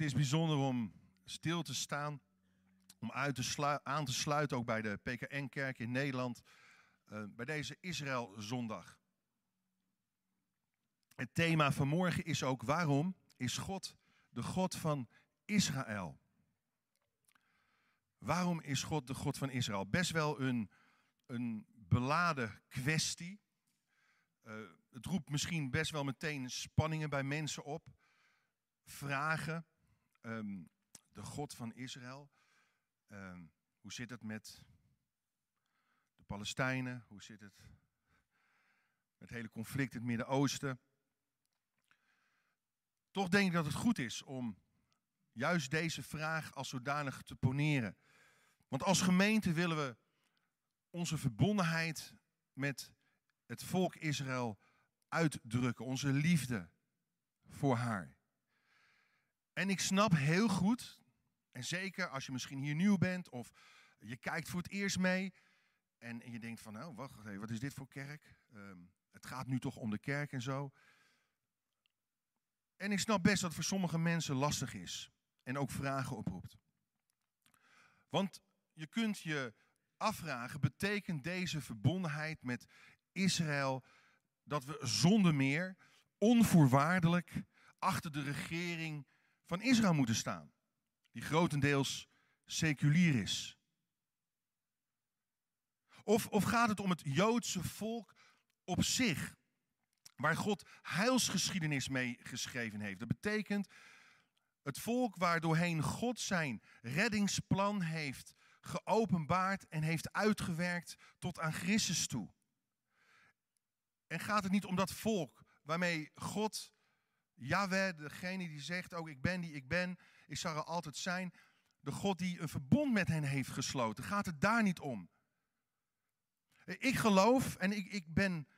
Het is bijzonder om stil te staan, om uit te aan te sluiten, ook bij de PKN-kerk in Nederland, uh, bij deze Israël-zondag. Het thema van morgen is ook waarom is God de God van Israël? Waarom is God de God van Israël? Best wel een, een beladen kwestie. Uh, het roept misschien best wel meteen spanningen bij mensen op. Vragen. Um, de God van Israël. Um, hoe zit het met de Palestijnen? Hoe zit het met het hele conflict in het Midden-Oosten? Toch denk ik dat het goed is om juist deze vraag als zodanig te poneren. Want als gemeente willen we onze verbondenheid met het volk Israël uitdrukken, onze liefde voor haar. En ik snap heel goed, en zeker als je misschien hier nieuw bent of je kijkt voor het eerst mee en, je denkt van, nou wacht wat is dit voor kerk? Um, het gaat nu toch om de kerk en zo. En ik snap best dat het voor sommige mensen lastig is en ook vragen oproept. Want je kunt je afvragen, betekent deze verbondenheid met Israël dat we zonder meer onvoorwaardelijk achter de regering van Israël moeten staan, die grotendeels seculier is? Of, of gaat het om het Joodse volk op zich, waar God heilsgeschiedenis mee geschreven heeft? Dat betekent het volk waardoorheen God zijn reddingsplan heeft geopenbaard en heeft uitgewerkt tot aan Christus toe. En gaat het niet om dat volk waarmee God, Yahweh, degene die zegt, ook ik ben die ik ben, ik zal er altijd zijn, de God die een verbond met hen heeft gesloten. Gaat het daar niet om? Ik geloof en ik, ik ben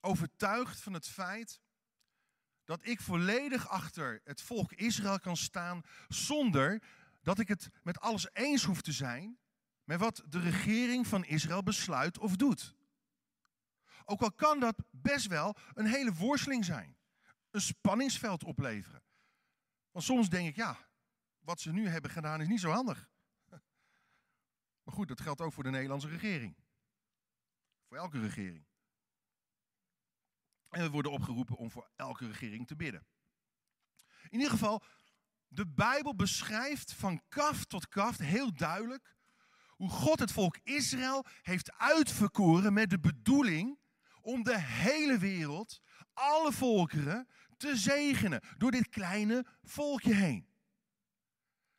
overtuigd van het feit dat ik volledig achter het volk Israël kan staan zonder dat ik het met alles eens hoef te zijn met wat de regering van Israël besluit of doet. Ook al kan dat best wel een hele worsteling zijn, een spanningsveld opleveren. Want soms denk ik, ja, wat ze nu hebben gedaan is niet zo handig. Maar goed, dat geldt ook voor de Nederlandse regering. Voor elke regering. En we worden opgeroepen om voor elke regering te bidden. In ieder geval, de Bijbel beschrijft van kaf tot kaf heel duidelijk hoe God het volk Israël heeft uitverkoren met de bedoeling om de hele wereld, alle volkeren, te zegenen door dit kleine volkje heen.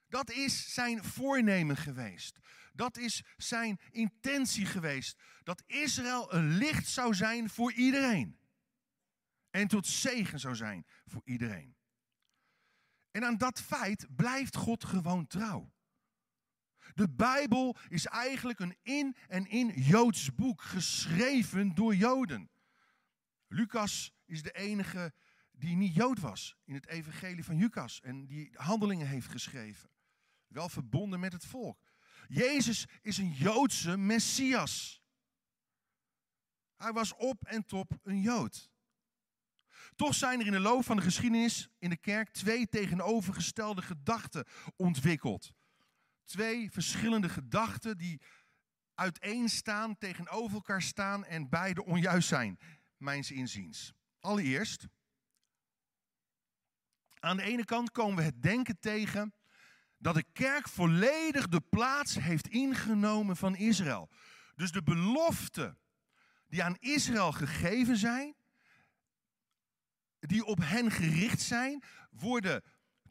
Dat is zijn voornemen geweest. Dat is zijn intentie geweest. Dat Israël een licht zou zijn voor iedereen. En tot zegen zou zijn voor iedereen. En aan dat feit blijft God gewoon trouw. De Bijbel is eigenlijk een in en in Joods boek, geschreven door Joden. Lucas is de enige die niet Jood was in het evangelie van Lucas en die handelingen heeft geschreven. Wel verbonden met het volk. Jezus is een Joodse Messias. Hij was op en top een Jood. Toch zijn er in de loop van de geschiedenis in de kerk twee tegenovergestelde gedachten ontwikkeld. Twee verschillende gedachten die uiteenstaan, tegenover elkaar staan en beide onjuist zijn, mijns inziens. Allereerst, aan de ene kant komen we het denken tegen dat de kerk volledig de plaats heeft ingenomen van Israël. Dus de beloften die aan Israël gegeven zijn, die op hen gericht zijn, worden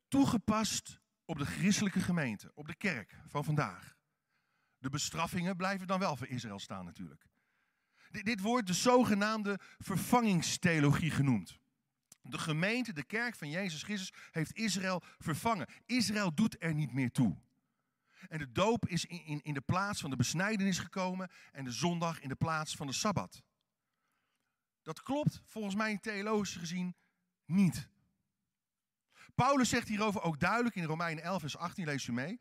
toegepast op de christelijke gemeente, op de kerk van vandaag. De bestraffingen blijven dan wel voor Israël staan natuurlijk. Dit wordt de zogenaamde vervangingstheologie genoemd. De gemeente, de kerk van Jezus Christus, heeft Israël vervangen. Israël doet er niet meer toe. En de doop is in, in, in de plaats van de besnijdenis gekomen en de zondag in de plaats van de Sabbat. Dat klopt volgens mij theologisch gezien niet. Paulus zegt hierover ook duidelijk in Romeinen 11, vers 18, lees u mee.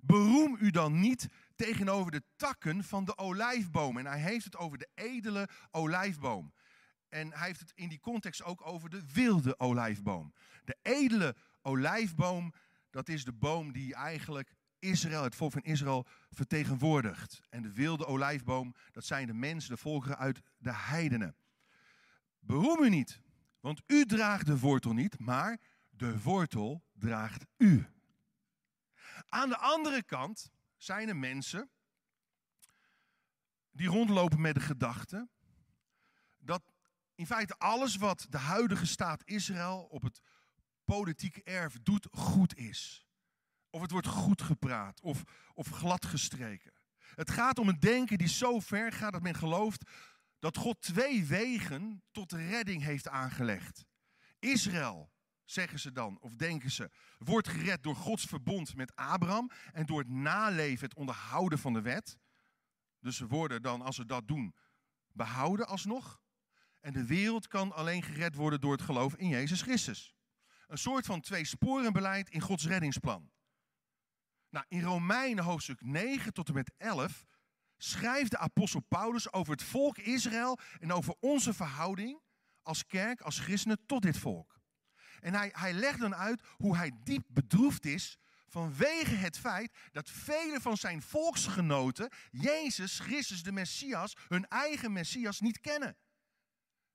Beroem u dan niet tegenover de takken van de olijfboom. En hij heeft het over de edele olijfboom. En hij heeft het in die context ook over de wilde olijfboom. De edele olijfboom, dat is de boom die eigenlijk Israël, het volk van Israël, vertegenwoordigt. En de wilde olijfboom, dat zijn de mensen, de volkeren uit de heidenen. Beroem u niet, want u draagt de wortel niet, maar de wortel draagt u. Aan de andere kant zijn er mensen die rondlopen met de gedachte dat in feite alles wat de huidige staat Israël op het politieke erf doet, goed is. Of het wordt goed gepraat of, of glad gestreken. Het gaat om een denken die zo ver gaat dat men gelooft dat God twee wegen tot redding heeft aangelegd. Israël, zeggen ze dan, of denken ze, wordt gered door Gods verbond met Abraham en door het naleven, het onderhouden van de wet. Dus ze worden dan, als ze dat doen, behouden alsnog. En de wereld kan alleen gered worden door het geloof in Jezus Christus. Een soort van twee sporenbeleid in Gods reddingsplan. Nou, in Romeinen hoofdstuk 9 tot en met 11 schrijft de apostel Paulus over het volk Israël en over onze verhouding als kerk, als christenen tot dit volk. En hij, hij legt dan uit hoe hij diep bedroefd is vanwege het feit dat vele van zijn volksgenoten Jezus Christus de Messias, hun eigen Messias, niet kennen.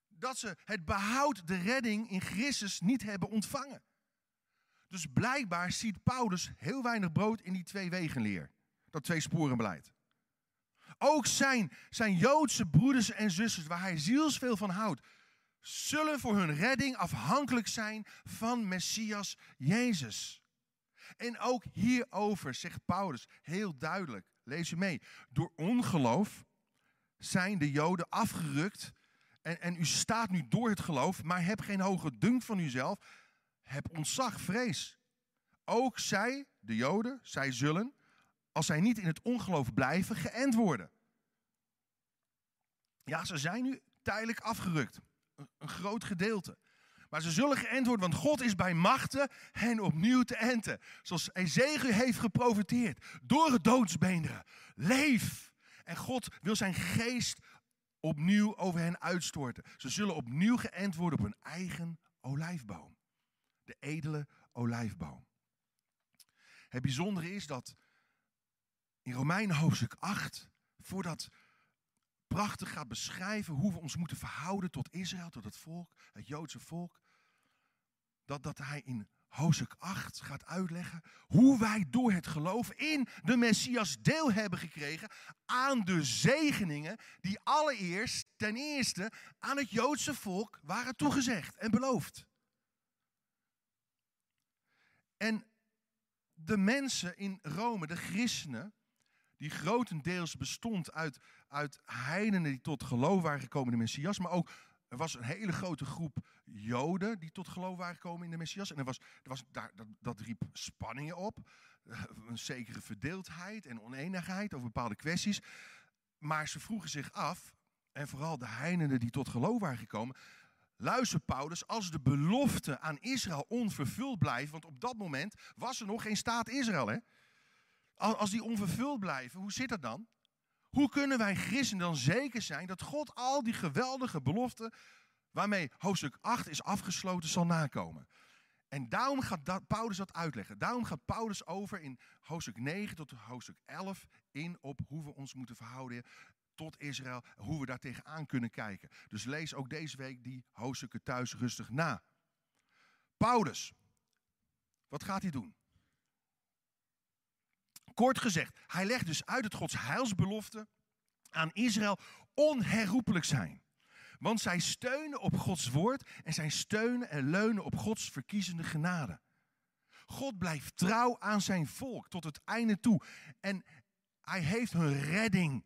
Dat ze het behoud, de redding in Christus niet hebben ontvangen. Dus blijkbaar ziet Paulus heel weinig brood in die twee wegenleer. Dat twee sporenbeleid. Ook zijn, zijn Joodse broeders en zusters, waar hij zielsveel van houdt, zullen voor hun redding afhankelijk zijn van Messias Jezus. En ook hierover zegt Paulus heel duidelijk, lees u mee, door ongeloof zijn de Joden afgerukt en, en u staat nu door het geloof, maar heb geen hoge dunk van uzelf, heb ontzag, vrees. Ook zij, de Joden, zij zullen, als zij niet in het ongeloof blijven, geënt worden. Ja, ze zijn nu tijdelijk afgerukt. Een, groot gedeelte. Maar ze zullen geënt worden, want God is bij machten hen opnieuw te enten. Zoals Ezekiel heeft geprofiteerd. Door het doodsbeenderen. Leef. En God wil zijn geest opnieuw over hen uitstorten. Ze zullen opnieuw geënt worden op hun eigen olijfboom. De edele olijfboom. Het bijzondere is dat in Romeinen hoofdstuk 8, voordat prachtig gaat beschrijven hoe we ons moeten verhouden tot Israël, tot het volk, het Joodse volk, dat, dat hij in hoofdstuk 8 gaat uitleggen hoe wij door het geloof in de Messias deel hebben gekregen aan de zegeningen die allereerst ten eerste aan het Joodse volk waren toegezegd en beloofd. En de mensen in Rome, de christenen, die grotendeels bestond uit, uit heidenen die tot geloof waren gekomen in de Messias, maar ook er was een hele grote groep Joden die tot geloof waren gekomen in de Messias. En er was, er was, daar, dat, dat riep spanningen op, een zekere verdeeldheid en oneenigheid over bepaalde kwesties. Maar ze vroegen zich af, en vooral de heidenen die tot geloof waren gekomen, Luister Paulus, als de belofte aan Israël onvervuld blijft, want op dat moment was er nog geen staat Israël. Hè? Als die onvervuld blijven, hoe zit dat dan? Hoe kunnen wij christenen dan zeker zijn dat God al die geweldige beloften, waarmee hoofdstuk 8 is afgesloten, zal nakomen? En daarom gaat Paulus dat uitleggen. Daarom gaat Paulus over in hoofdstuk 9 tot hoofdstuk 11 in op hoe we ons moeten verhouden tot Israël, hoe we daar tegenaan kunnen kijken. Dus lees ook deze week die hoofdstukken thuis rustig na. Paulus, wat gaat hij doen? Kort gezegd, hij legt dus uit dat Gods heilsbelofte aan Israël onherroepelijk zijn. Want zij steunen op Gods woord en zij steunen en leunen op Gods verkiezende genade. God blijft trouw aan zijn volk tot het einde toe. En hij heeft hun redding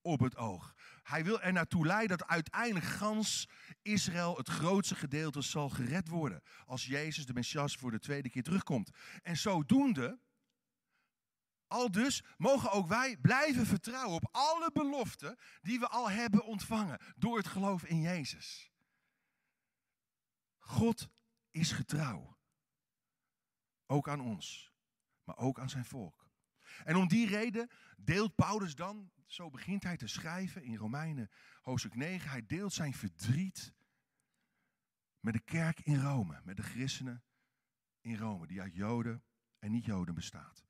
op het oog. Hij wil er naartoe leiden dat uiteindelijk gans Israël, het grootste gedeelte, zal gered worden. Als Jezus, de Messias, voor de tweede keer terugkomt. En zodoende, al dus, mogen ook wij blijven vertrouwen op alle beloften die we al hebben ontvangen door het geloof in Jezus. God is getrouw. Ook aan ons, maar ook aan zijn volk. En om die reden deelt Paulus dan zo begint hij te schrijven in Romeinen hoofdstuk 9. Hij deelt zijn verdriet met de kerk in Rome, met de christenen in Rome, die uit Joden en niet-Joden bestaat.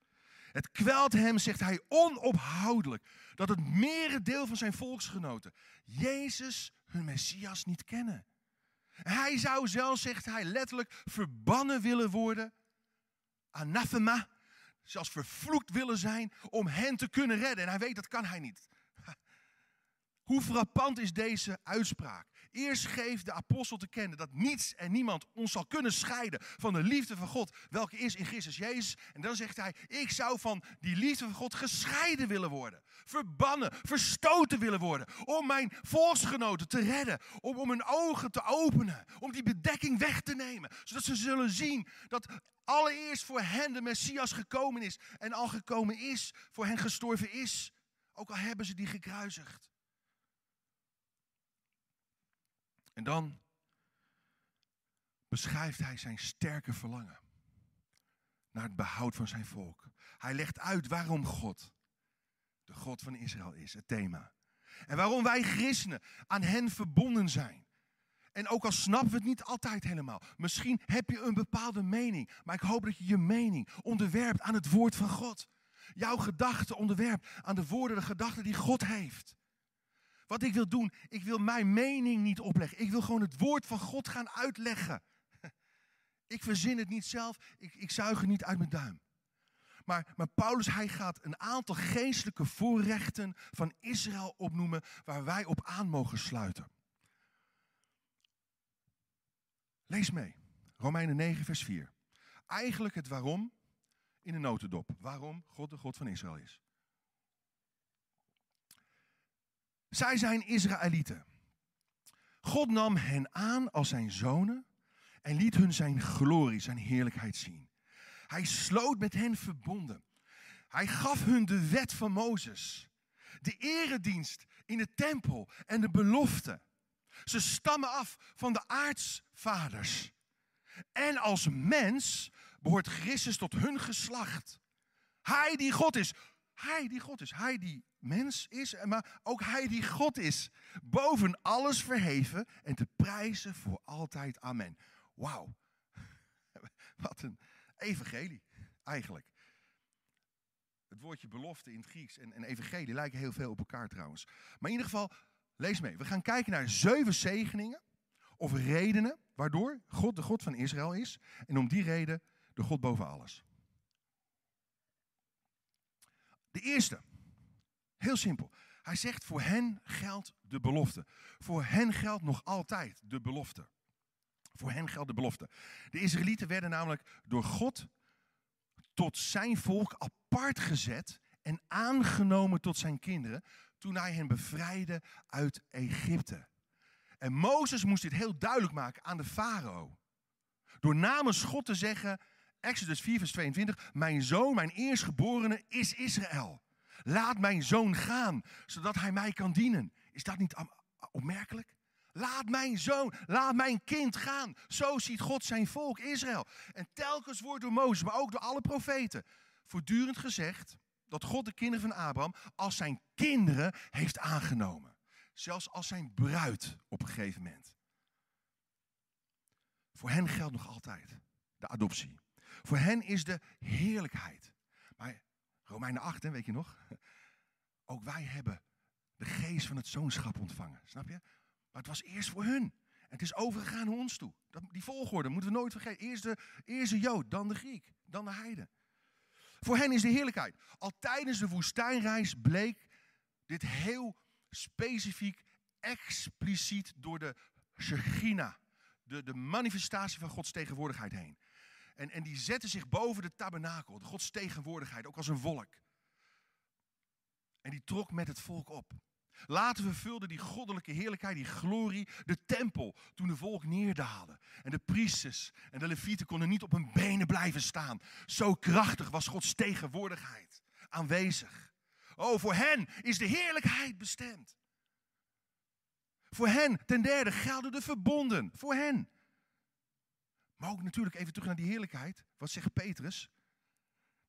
Het kwelt hem, zegt hij, onophoudelijk dat het merendeel van zijn volksgenoten Jezus, hun Messias, niet kennen. Hij zou zelfs, zegt hij, letterlijk verbannen willen worden, anathema, zelfs vervloekt willen zijn om hen te kunnen redden. En hij weet dat kan hij niet. Hoe frappant is deze uitspraak? Eerst geeft de apostel te kennen dat niets en niemand ons zal kunnen scheiden van de liefde van God, welke is in Christus Jezus. En dan zegt hij, ik zou van die liefde van God gescheiden willen worden. Verbannen, verstoten willen worden. Om mijn volksgenoten te redden. Om, om hun ogen te openen. Om die bedekking weg te nemen. Zodat ze zullen zien dat allereerst voor hen de Messias gekomen is. En al gekomen is, voor hen gestorven is. Ook al hebben ze die gekruisigd. En dan beschrijft hij zijn sterke verlangen naar het behoud van zijn volk. Hij legt uit waarom God de God van Israël is, het thema. En waarom wij christenen aan hen verbonden zijn. En ook al snappen we het niet altijd helemaal. Misschien heb je een bepaalde mening. Maar ik hoop dat je je mening onderwerpt aan het woord van God. Jouw gedachten onderwerpt aan de woorden, de gedachten die God heeft. Wat ik wil doen, ik wil mijn mening niet opleggen. Ik wil gewoon het woord van God gaan uitleggen. Ik verzin het niet zelf, ik, ik zuig het niet uit mijn duim. Maar, maar Paulus, hij gaat een aantal geestelijke voorrechten van Israël opnoemen waar wij op aan mogen sluiten. Lees mee, Romeinen 9, vers 4. Eigenlijk het waarom in een notendop. Waarom God de God van Israël is. Zij zijn Israëlieten. God nam hen aan als zijn zonen en liet hun zijn glorie, zijn heerlijkheid zien. Hij sloot met hen verbonden. Hij gaf hun de wet van Mozes, de eredienst in de tempel en de belofte. Ze stammen af van de aartsvaders. En als mens behoort Christus tot hun geslacht. Hij die God is. Hij die God is. Hij die mens is, maar ook hij die God is. Boven alles verheven en te prijzen voor altijd. Amen. Wauw. Wat een evangelie, eigenlijk. Het woordje belofte in het Grieks en, en evangelie lijken heel veel op elkaar trouwens. Maar in ieder geval, lees mee. We gaan kijken naar zeven zegeningen of redenen waardoor God de God van Israël is. En om die reden de God boven alles. De eerste, heel simpel. Hij zegt, voor hen geldt de belofte. Voor hen geldt nog altijd de belofte. Voor hen geldt de belofte. De Israëlieten werden namelijk door God tot zijn volk apart gezet en aangenomen tot zijn kinderen toen hij hen bevrijdde uit Egypte. En Mozes moest dit heel duidelijk maken aan de farao. Door namens God te zeggen, Exodus 4 vers 22, mijn zoon, mijn eerstgeborene is Israël. Laat mijn zoon gaan, zodat hij mij kan dienen. Is dat niet opmerkelijk? Laat mijn zoon, laat mijn kind gaan. Zo ziet God zijn volk Israël. En telkens wordt door Mozes, maar ook door alle profeten, voortdurend gezegd dat God de kinderen van Abraham als zijn kinderen heeft aangenomen. Zelfs als zijn bruid op een gegeven moment. Voor hen geldt nog altijd de adoptie. Voor hen is de heerlijkheid. Romeinen 8, weet je nog? Ook wij hebben de geest van het zoonschap ontvangen. Snap je? Maar het was eerst voor hun. Het is overgegaan naar ons toe. die volgorde moeten we nooit vergeten. Eerst de, eerst Jood, dan de Griek, dan de Heide. Voor hen is de heerlijkheid. Al tijdens de woestijnreis bleek dit heel specifiek, expliciet door de Shechina, de, de manifestatie van Gods tegenwoordigheid heen. En, en die zetten zich boven de tabernakel, de Gods tegenwoordigheid, ook als een wolk. En die trok met het volk op. Later vervulde die goddelijke heerlijkheid, die glorie, de tempel toen de volk neerdaalde. En de priesters en de levieten konden niet op hun benen blijven staan. Zo krachtig was Gods tegenwoordigheid aanwezig. Oh, voor hen is de heerlijkheid bestemd. Voor hen, ten derde, gelden de verbonden. Voor hen. Maar ook natuurlijk even terug naar die heerlijkheid. Wat zegt Petrus?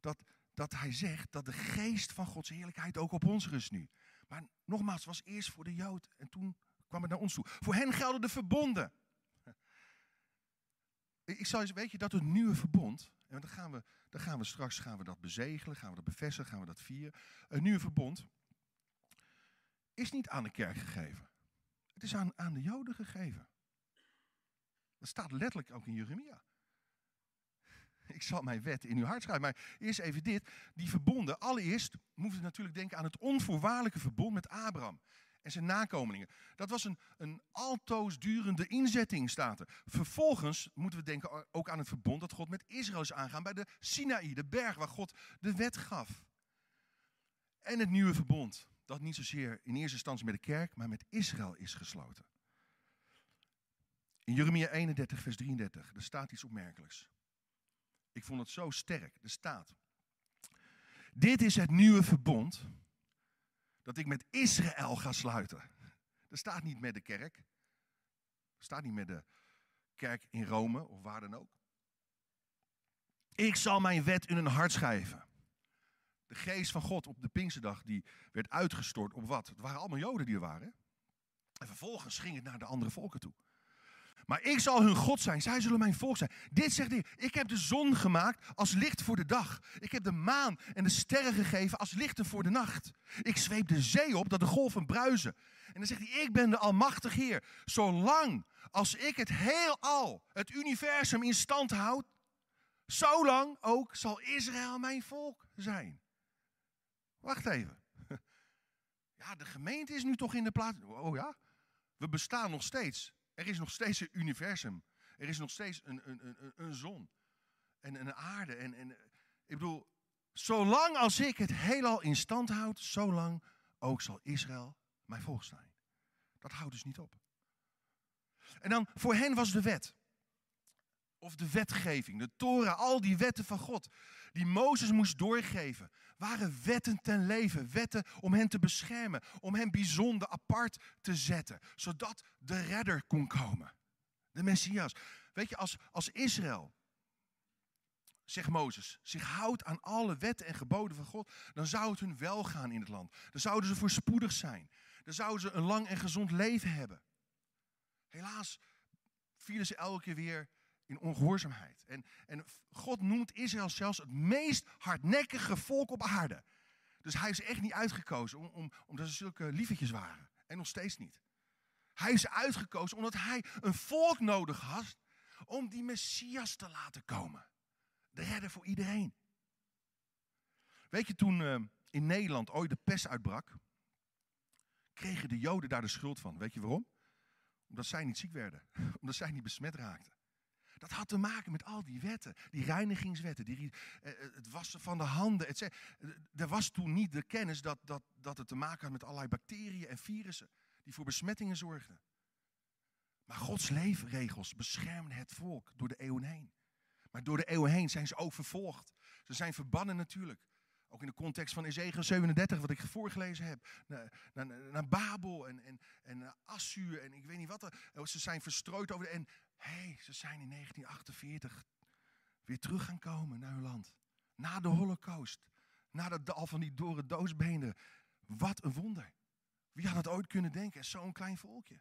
Dat, dat hij zegt dat de geest van Gods heerlijkheid ook op ons rust nu. Maar nogmaals, was eerst voor de Jood en toen kwam het naar ons toe. Voor hen gelden de verbonden. ik zal eens, weet je, dat het nieuwe verbond, en dan gaan we, dan gaan we straks gaan we dat bezegelen, gaan we dat bevestigen, gaan we dat vieren. Een nieuwe verbond is niet aan de kerk gegeven. Het is aan, aan de Joden gegeven. Dat staat letterlijk ook in Jeremia. Ik zal mijn wet in uw hart schrijven. Maar eerst even dit. Die verbonden. Allereerst moeten we natuurlijk denken aan het onvoorwaardelijke verbond met Abraham en zijn nakomelingen. Dat was een, een altoos durende inzetting, staat er. Vervolgens moeten we denken ook aan het verbond dat God met Israël is aangaan bij de Sinaï, de berg waar God de wet gaf. En het nieuwe verbond, dat niet zozeer in eerste instantie met de kerk, maar met Israël is gesloten. In Jeremia 31, vers 33, er staat iets opmerkelijks. Ik vond het zo sterk. Er staat: Dit is het nieuwe verbond dat ik met Israël ga sluiten. Er staat niet met de kerk. Er staat niet met de kerk in Rome of waar dan ook. Ik zal mijn wet in hun hart schrijven. De geest van God op de Pinksterdag die werd uitgestort op wat? Het waren allemaal Joden die er waren. En vervolgens ging het naar de andere volken toe. Maar ik zal hun God zijn, zij zullen mijn volk zijn. Dit zegt hij, ik heb de zon gemaakt als licht voor de dag. Ik heb de maan en de sterren gegeven als lichten voor de nacht. Ik zweep de zee op dat de golven bruisen. En dan zegt hij, ik ben de almachtige Heer. Zolang als ik het heelal, het universum in stand houd, zolang ook zal Israël mijn volk zijn. Wacht even. Ja, de gemeente is nu toch in de plaats. Oh ja, we bestaan nog steeds. Er is nog steeds een universum. Er is nog steeds een, een, een, een zon. En een aarde. En, en, ik bedoel, zolang als ik het heelal in stand houd, zolang ook zal Israël mijn volk zijn. Dat houdt dus niet op. En dan, voor hen was de wet. Of de wetgeving, de Torah, al die wetten van God. Die Mozes moest doorgeven. Waren wetten ten leven. Wetten om hen te beschermen. Om hen bijzonder apart te zetten. Zodat de redder kon komen. De Messias. Weet je, als, als Israël, zegt Mozes, zich houdt aan alle wetten en geboden van God, dan zou het hun wel gaan in het land. Dan zouden ze voorspoedig zijn. Dan zouden ze een lang en gezond leven hebben. Helaas vielen ze elke keer weer in ongehoorzaamheid. En, en God noemt Israël zelfs het meest hardnekkige volk op aarde. Dus hij is echt niet uitgekozen om, om, omdat ze zulke lievertjes waren. En nog steeds niet. Hij is uitgekozen omdat hij een volk nodig had om die Messias te laten komen. De redder voor iedereen. Weet je, toen uh, in Nederland ooit de pest uitbrak, kregen de Joden daar de schuld van. Weet je waarom? Omdat zij niet ziek werden. Omdat zij niet besmet raakten. Dat had te maken met al die wetten, die reinigingswetten, die, eh, eh, het wassen van de handen. etc. Er was toen niet de kennis dat, dat, dat het te maken had met allerlei bacteriën en virussen die voor besmettingen zorgden. Maar Gods leefregels beschermen het volk door de eeuwen heen. Maar door de eeuwen heen zijn ze ook vervolgd. Ze zijn verbannen natuurlijk. Ook in de context van Ezekiel 37, wat ik voorgelezen heb. Naar, Babel en, en, en Assur en ik weet niet wat. Ze zijn verstrooid over de... En hey, ze zijn in 1948 weer terug gaan komen naar hun land. Na de holocaust. Na dat dal van die dore doosbenen. Wat een wonder. Wie had het ooit kunnen denken? Zo'n klein volkje.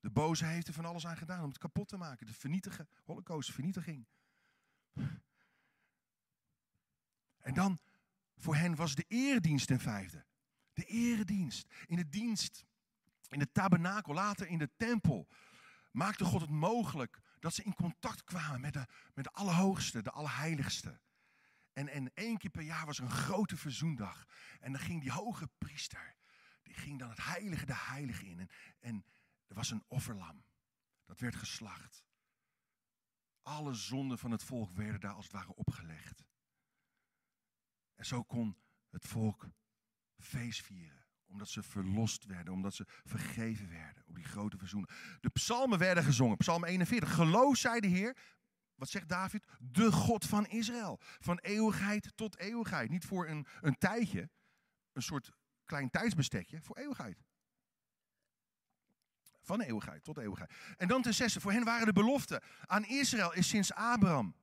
De boze heeft er van alles aan gedaan om het kapot te maken. De vernietigen, holocaust, vernietiging. En dan, voor hen was de eredienst ten vijfde. De eredienst. In de dienst, in de tabernakel, later in de tempel maakte God het mogelijk dat ze in contact kwamen met de, met de Allerhoogste, de Allerheiligste. En, en één keer per jaar was er een grote verzoendag. En dan ging die hoge priester, die ging dan het heilige de heilige in. En, en er was een offerlam. Dat werd geslacht. Alle zonden van het volk werden daar als het ware opgelegd. En zo kon het volk feest vieren omdat ze verlost werden, omdat ze vergeven werden op die grote verzoening. De psalmen werden gezongen. Psalm 41. Geloof, zei de Heer. Wat zegt David? De God van Israël. Van eeuwigheid tot eeuwigheid. Niet voor een, een tijdje, een soort klein tijdsbestekje, voor eeuwigheid. Van eeuwigheid tot eeuwigheid. En dan ten zesde, voor hen waren de beloften. Aan Israël is sinds Abraham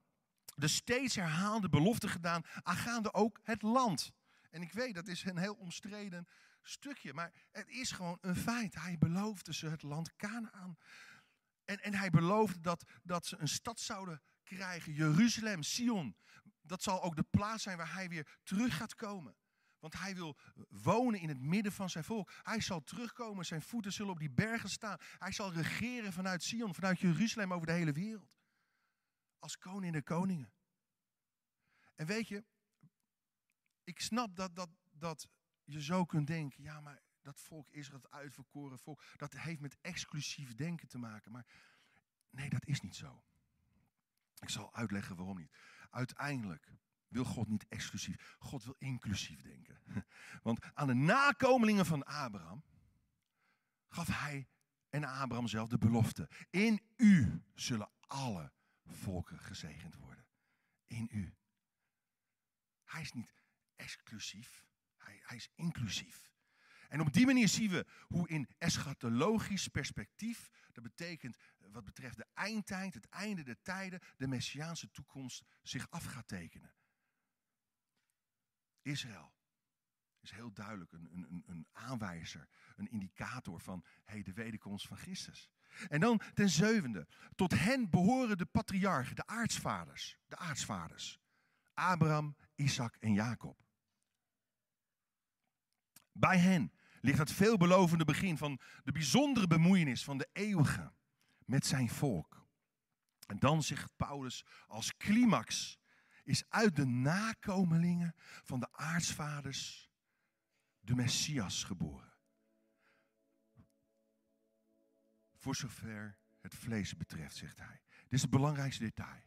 de steeds herhaalde belofte gedaan, aangaande ook het land. En ik weet, dat is een heel omstreden stukje. Maar het is gewoon een feit. Hij beloofde ze het land Canaan. En, en hij beloofde dat, dat ze een stad zouden krijgen, Jeruzalem, Sion. Dat zal ook de plaats zijn waar hij weer terug gaat komen. Want hij wil wonen in het midden van zijn volk. Hij zal terugkomen, zijn voeten zullen op die bergen staan. Hij zal regeren vanuit Sion, vanuit Jeruzalem over de hele wereld. Als koning der koningen. En weet je, ik snap dat, dat, dat je zo kunt denken. Ja, maar dat volk Israël, het uitverkoren volk, dat heeft met exclusief denken te maken. Maar nee, dat is niet zo. Ik zal uitleggen waarom niet. Uiteindelijk wil God niet exclusief. God wil inclusief denken. Want aan de nakomelingen van Abraham gaf hij en Abraham zelf de belofte. In u zullen alle volken gezegend worden. In u. Hij is niet exclusief, hij, is inclusief. En op die manier zien we hoe in eschatologisch perspectief, dat betekent wat betreft de eindtijd, het einde der tijden, de messiaanse toekomst zich af gaat tekenen. Israël is heel duidelijk een, een, een aanwijzer, een indicator van hey, de wederkomst van Christus. En dan ten zevende, tot hen behoren de patriarchen, de aartsvaders, de aartsvaders. Abraham, Isaac en Jacob. Bij hen ligt het veelbelovende begin van de bijzondere bemoeienis van de eeuwige met zijn volk. En dan zegt Paulus als climax is uit de nakomelingen van de aartsvaders de Messias geboren. Voor zover het vlees betreft, zegt hij. Dit is het belangrijkste detail.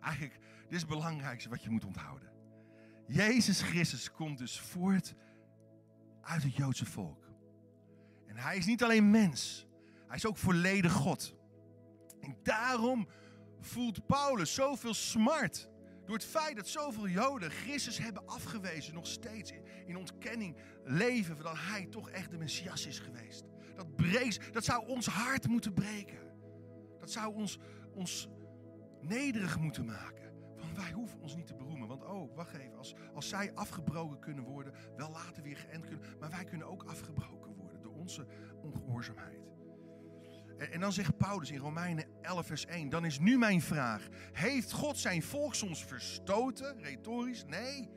Eigenlijk, dit is het belangrijkste wat je moet onthouden. Jezus Christus komt dus voort uit het Joodse volk. En hij is niet alleen mens, hij is ook volledig God. En daarom voelt Paulus zoveel smart door het feit dat zoveel Joden Christus hebben afgewezen, nog steeds in ontkenning leven dat hij toch echt de Messias is geweest. Dat, breekt, dat zou ons hart moeten breken. Dat zou ons, ons nederig moeten maken. Wij hoeven ons niet te beroemen. Want oh, wacht even. Als, als zij afgebroken kunnen worden, wel later weer geënt kunnen. Maar wij kunnen ook afgebroken worden door onze ongehoorzaamheid. En, en dan zegt Paulus in Romeinen 11, vers 1. Dan is nu mijn vraag. Heeft God zijn volk soms verstoten? Retorisch? Nee.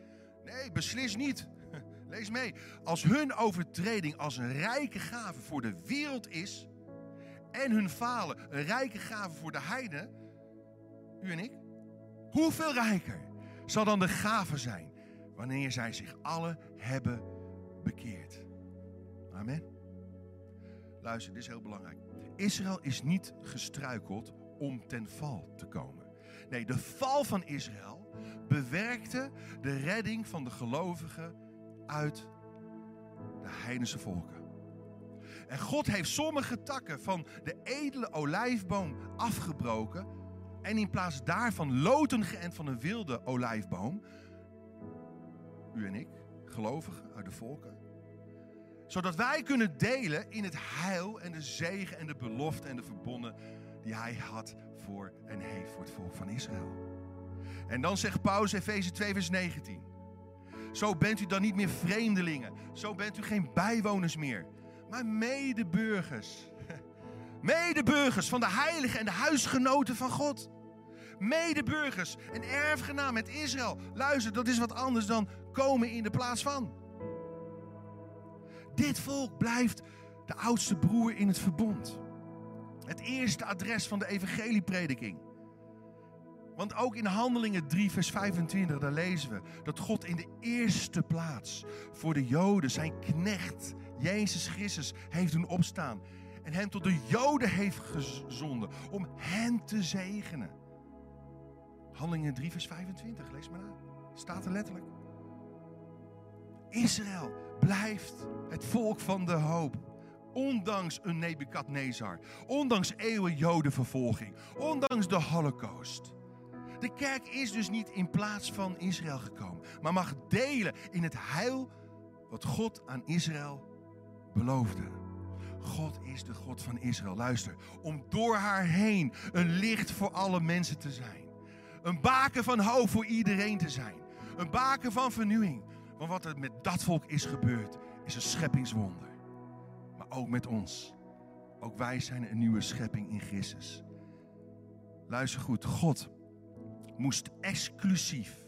Nee, beslis niet. Lees mee. Als hun overtreding als een rijke gave voor de wereld is. En hun falen een rijke gave voor de heiden. U en ik. Hoeveel rijker zal dan de gave zijn wanneer zij zich alle hebben bekeerd? Amen. Luister, dit is heel belangrijk. Israël is niet gestruikeld om ten val te komen. Nee, de val van Israël bewerkte de redding van de gelovigen uit de heidense volken. En God heeft sommige takken van de edele olijfboom afgebroken en in plaats daarvan loten geënt van een wilde olijfboom. U en ik, gelovigen uit de volken. Zodat wij kunnen delen in het heil en de zegen en de belofte en de verbonden die hij had voor en heeft voor het volk van Israël. En dan zegt Paulus Efeze 2 vers 19. Zo bent u dan niet meer vreemdelingen. Zo bent u geen bijwoners meer. Maar medeburgers. Medeburgers van de heiligen en de huisgenoten van God. Medeburgers en erfgenaam met Israël. Luister, dat is wat anders dan komen in de plaats van. Dit volk blijft de oudste broer in het verbond. Het eerste adres van de evangelieprediking. Want ook in Handelingen 3, vers 25, daar lezen we dat God in de eerste plaats voor de Joden zijn knecht, Jezus Christus, heeft doen opstaan. En hem tot de Joden heeft gezonden om hen te zegenen. Handelingen 3, vers 25, lees maar na. Staat er letterlijk. Israël blijft het volk van de hoop. Ondanks een Nebukadnezar. Ondanks eeuwen Jodenvervolging. Ondanks de Holocaust. De kerk is dus niet in plaats van Israël gekomen, maar mag delen in het heil wat God aan Israël beloofde. God is de God van Israël. Luister, om door haar heen een licht voor alle mensen te zijn. Een baken van hoop voor iedereen te zijn. Een baken van vernieuwing. Want wat er met dat volk is gebeurd, is een scheppingswonder. Maar ook met ons. Ook wij zijn een nieuwe schepping in Christus. Luister goed, God moest exclusief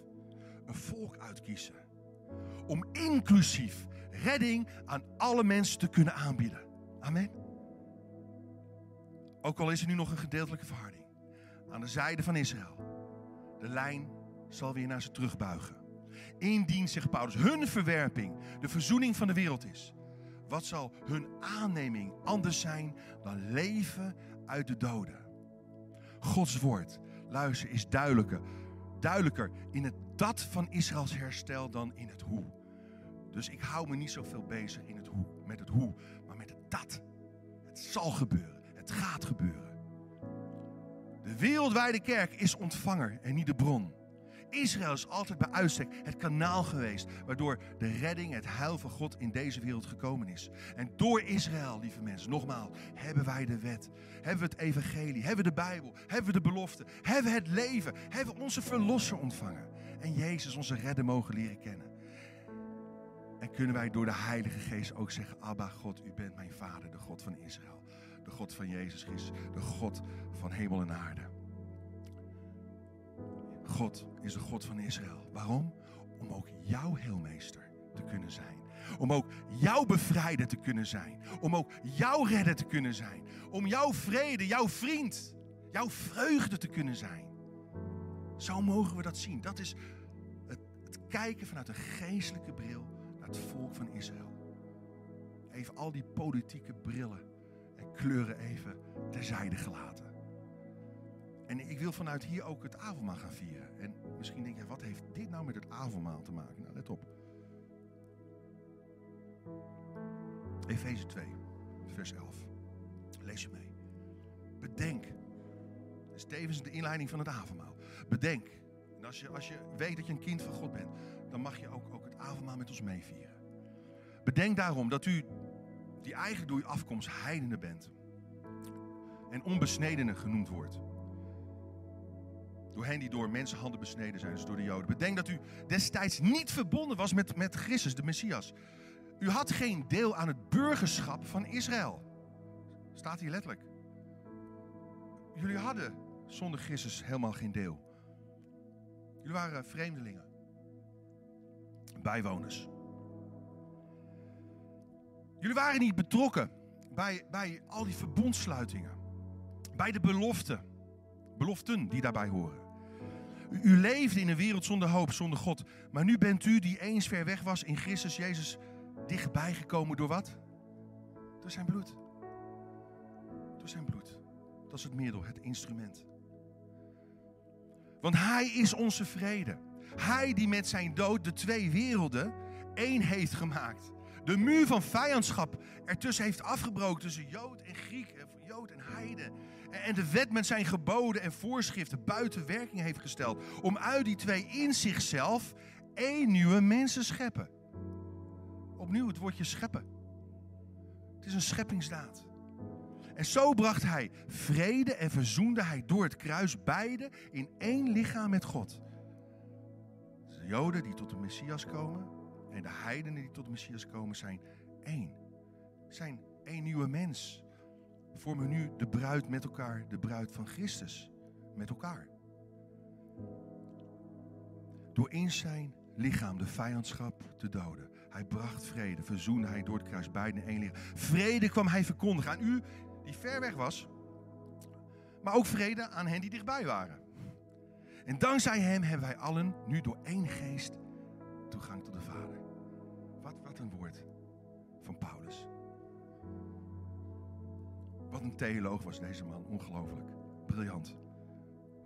een volk uitkiezen. Om inclusief redding aan alle mensen te kunnen aanbieden. Amen. Ook al is er nu nog een gedeeltelijke verharding. Aan de zijde van Israël. De lijn zal weer naar ze terugbuigen. Indien, zegt Paulus, hun verwerping de verzoening van de wereld is. Wat zal hun aanneming anders zijn dan leven uit de doden? Gods woord, luister, is duidelijker, duidelijker in het dat van Israëls herstel dan in het hoe. Dus ik hou me niet zoveel bezig in het hoe, met het hoe, dat. Het zal gebeuren, het gaat gebeuren. De wereldwijde kerk is ontvanger en niet de bron. Israël is altijd bij uitstek het kanaal geweest waardoor de redding, het heil van God in deze wereld gekomen is. En door Israël, lieve mensen, nogmaals, hebben wij de wet, hebben we het evangelie, hebben we de Bijbel, hebben we de belofte, hebben we het leven, hebben we onze verlosser ontvangen. En Jezus, onze redder, mogen leren kennen. En kunnen wij door de Heilige Geest ook zeggen, Abba God, u bent mijn Vader, de God van Israël. De God van Jezus Christus, de God van hemel en aarde. God is de God van Israël. Waarom? Om ook jouw heelmeester te kunnen zijn. Om ook jouw bevrijder te kunnen zijn. Om ook jouw redder te kunnen zijn. Om jouw vrede, jouw vriend, jouw vreugde te kunnen zijn. Zo mogen we dat zien. Dat is het, het kijken vanuit een geestelijke bril het volk van Israël. Even al die politieke brillen en kleuren even terzijde gelaten. En ik wil vanuit hier ook het avondmaal gaan vieren. En misschien denk je, wat heeft dit nou met het avondmaal te maken? Nou, let op. Efeze 2, vers 11. Lees je mee. Bedenk. Dat is tevens de inleiding van het avondmaal. Bedenk. En als je, als je weet dat je een kind van God bent, dan mag je ook, ook avondmaal met ons meevieren. Bedenk daarom dat u, die eigen door uw afkomst heidenen bent. En onbesnedenen genoemd wordt. Door hen die door mensenhanden besneden zijn, dus door de Joden. Bedenk dat u destijds niet verbonden was met, met Christus, de Messias. U had geen deel aan het burgerschap van Israël. Staat hier letterlijk. Jullie hadden zonder Christus helemaal geen deel. Jullie waren vreemdelingen. Bijwoners. Jullie waren niet betrokken bij, bij al die verbondsluitingen. Bij de beloften. Beloften die daarbij horen. U leefde in een wereld zonder hoop, zonder God. Maar nu bent u, die eens ver weg was, in Christus Jezus dichtbij gekomen door wat? Door zijn bloed. Door zijn bloed. Dat is het middel, het instrument. Want Hij is onze vrede. Hij die met zijn dood de twee werelden één heeft gemaakt. De muur van vijandschap ertussen heeft afgebroken tussen Jood en Griek, Jood en Heide. En de wet met zijn geboden en voorschriften buiten werking heeft gesteld. Om uit die twee in zichzelf één nieuwe mens te scheppen. Opnieuw het woordje scheppen. Het is een scheppingsdaad. En zo bracht hij vrede en verzoende hij door het kruis beide in één lichaam met God. De Joden die tot de Messias komen en de heidenen die tot de Messias komen zijn één. Zijn één nieuwe mens. Vormen nu de bruid met elkaar, de bruid van Christus met elkaar. Door in zijn lichaam de vijandschap te doden. Hij bracht vrede, verzoende hij door het kruis beiden één lichaam. Vrede kwam hij verkondigen aan u die ver weg was, maar ook vrede aan hen die dichtbij waren. En dankzij hem hebben wij allen nu door één geest toegang tot de Vader. Wat, wat een woord van Paulus. Wat een theoloog was deze man, ongelooflijk. Briljant.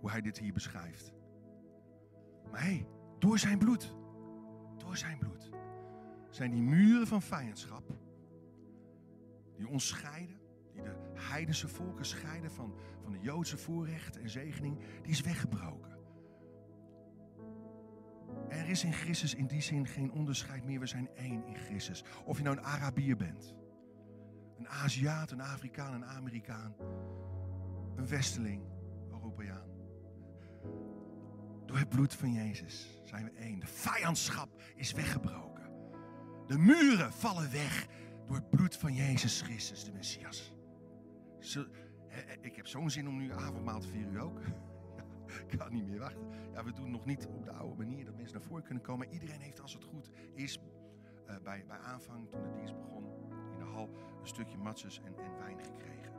Hoe hij dit hier beschrijft. Maar hé, hey, door zijn bloed, door zijn bloed, zijn die muren van vijandschap, die ons scheiden, die de heidense volken scheiden van, van de Joodse voorrechten en zegening, die is weggebroken. Er is in Christus in die zin geen onderscheid meer. We zijn één in Christus. Of je nou een Arabier bent, een Aziat, een Afrikaan, een Amerikaan, een Westeling, Europeaan. Door het bloed van Jezus zijn we één. De vijandschap is weggebroken. De muren vallen weg door het bloed van Jezus Christus, de Messias. Ik heb zo'n zin om nu avondmaal te vieren, u ook? Ik kan niet meer wachten. Ja, we doen nog niet op de oude manier dat mensen naar voren kunnen komen. Iedereen heeft als het goed is eh, bij, bij aanvang, toen de dienst begon, in de hal een stukje matses en, en wijn gekregen.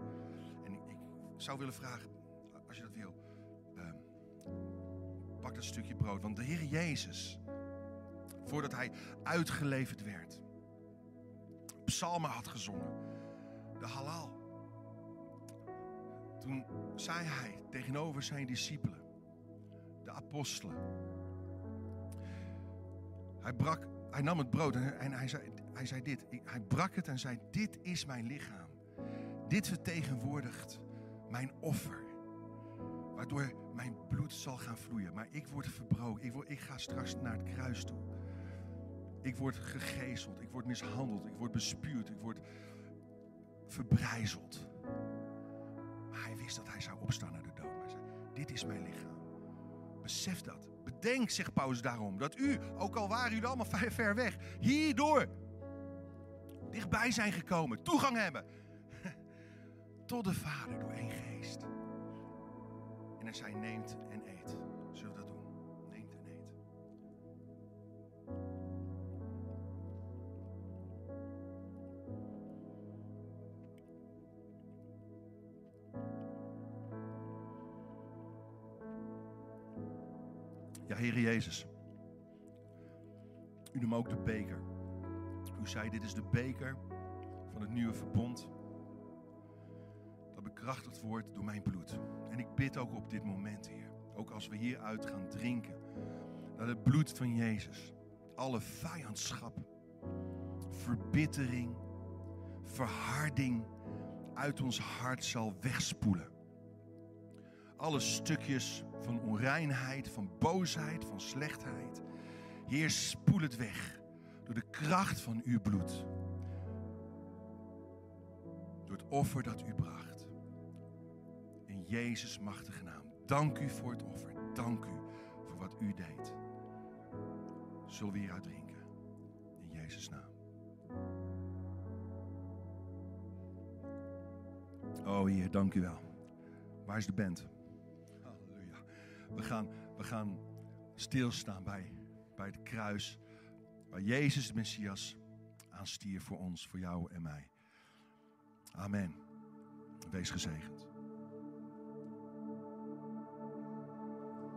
En ik, zou willen vragen, als je dat wil, ehm, pak dat stukje brood. Want de Heer Jezus, voordat hij uitgeleverd werd, psalmen had gezongen, de halal. Toen zei hij tegenover zijn discipelen, apostelen. Hij, brak, hij nam het brood en, hij, zei, hij zei dit. Hij brak het en zei, dit is mijn lichaam. Dit vertegenwoordigt mijn offer. Waardoor mijn bloed zal gaan vloeien. Maar ik word verbroken. Ik, ga straks naar het kruis toe. Ik word gegezeld. Ik word mishandeld. Ik word bespuurd. Ik word verbrijzeld. Maar hij wist dat hij zou opstaan naar de dood. Hij zei, dit is mijn lichaam. Besef dat. Bedenk, zegt Paulus daarom, dat u, ook al waren jullie allemaal ver, ver weg, hierdoor dichtbij zijn gekomen, toegang hebben tot de Vader door één geest. En hij zei, neemt en Heer Jezus. U noemt ook de beker. U zei, dit is de beker van het nieuwe verbond. Dat bekrachtigd wordt door mijn bloed. En ik bid ook op dit moment, Heer. Ook als we hieruit gaan drinken. Dat het bloed van Jezus alle vijandschap, verbittering, verharding uit ons hart zal wegspoelen. Alle stukjes van onreinheid, van boosheid, van slechtheid. Heer, spoel het weg door de kracht van uw bloed. Door het offer dat u bracht. In Jezus' machtige naam. Dank u voor het offer. Dank u voor wat u deed. Zullen we hieruit drinken? In Jezus' naam. Oh Heer, dank u wel. Waar is de band? We gaan, we gaan stilstaan bij, bij het kruis. Waar Jezus de Messias aanstierf voor ons, voor jou en mij. Amen. Wees gezegend.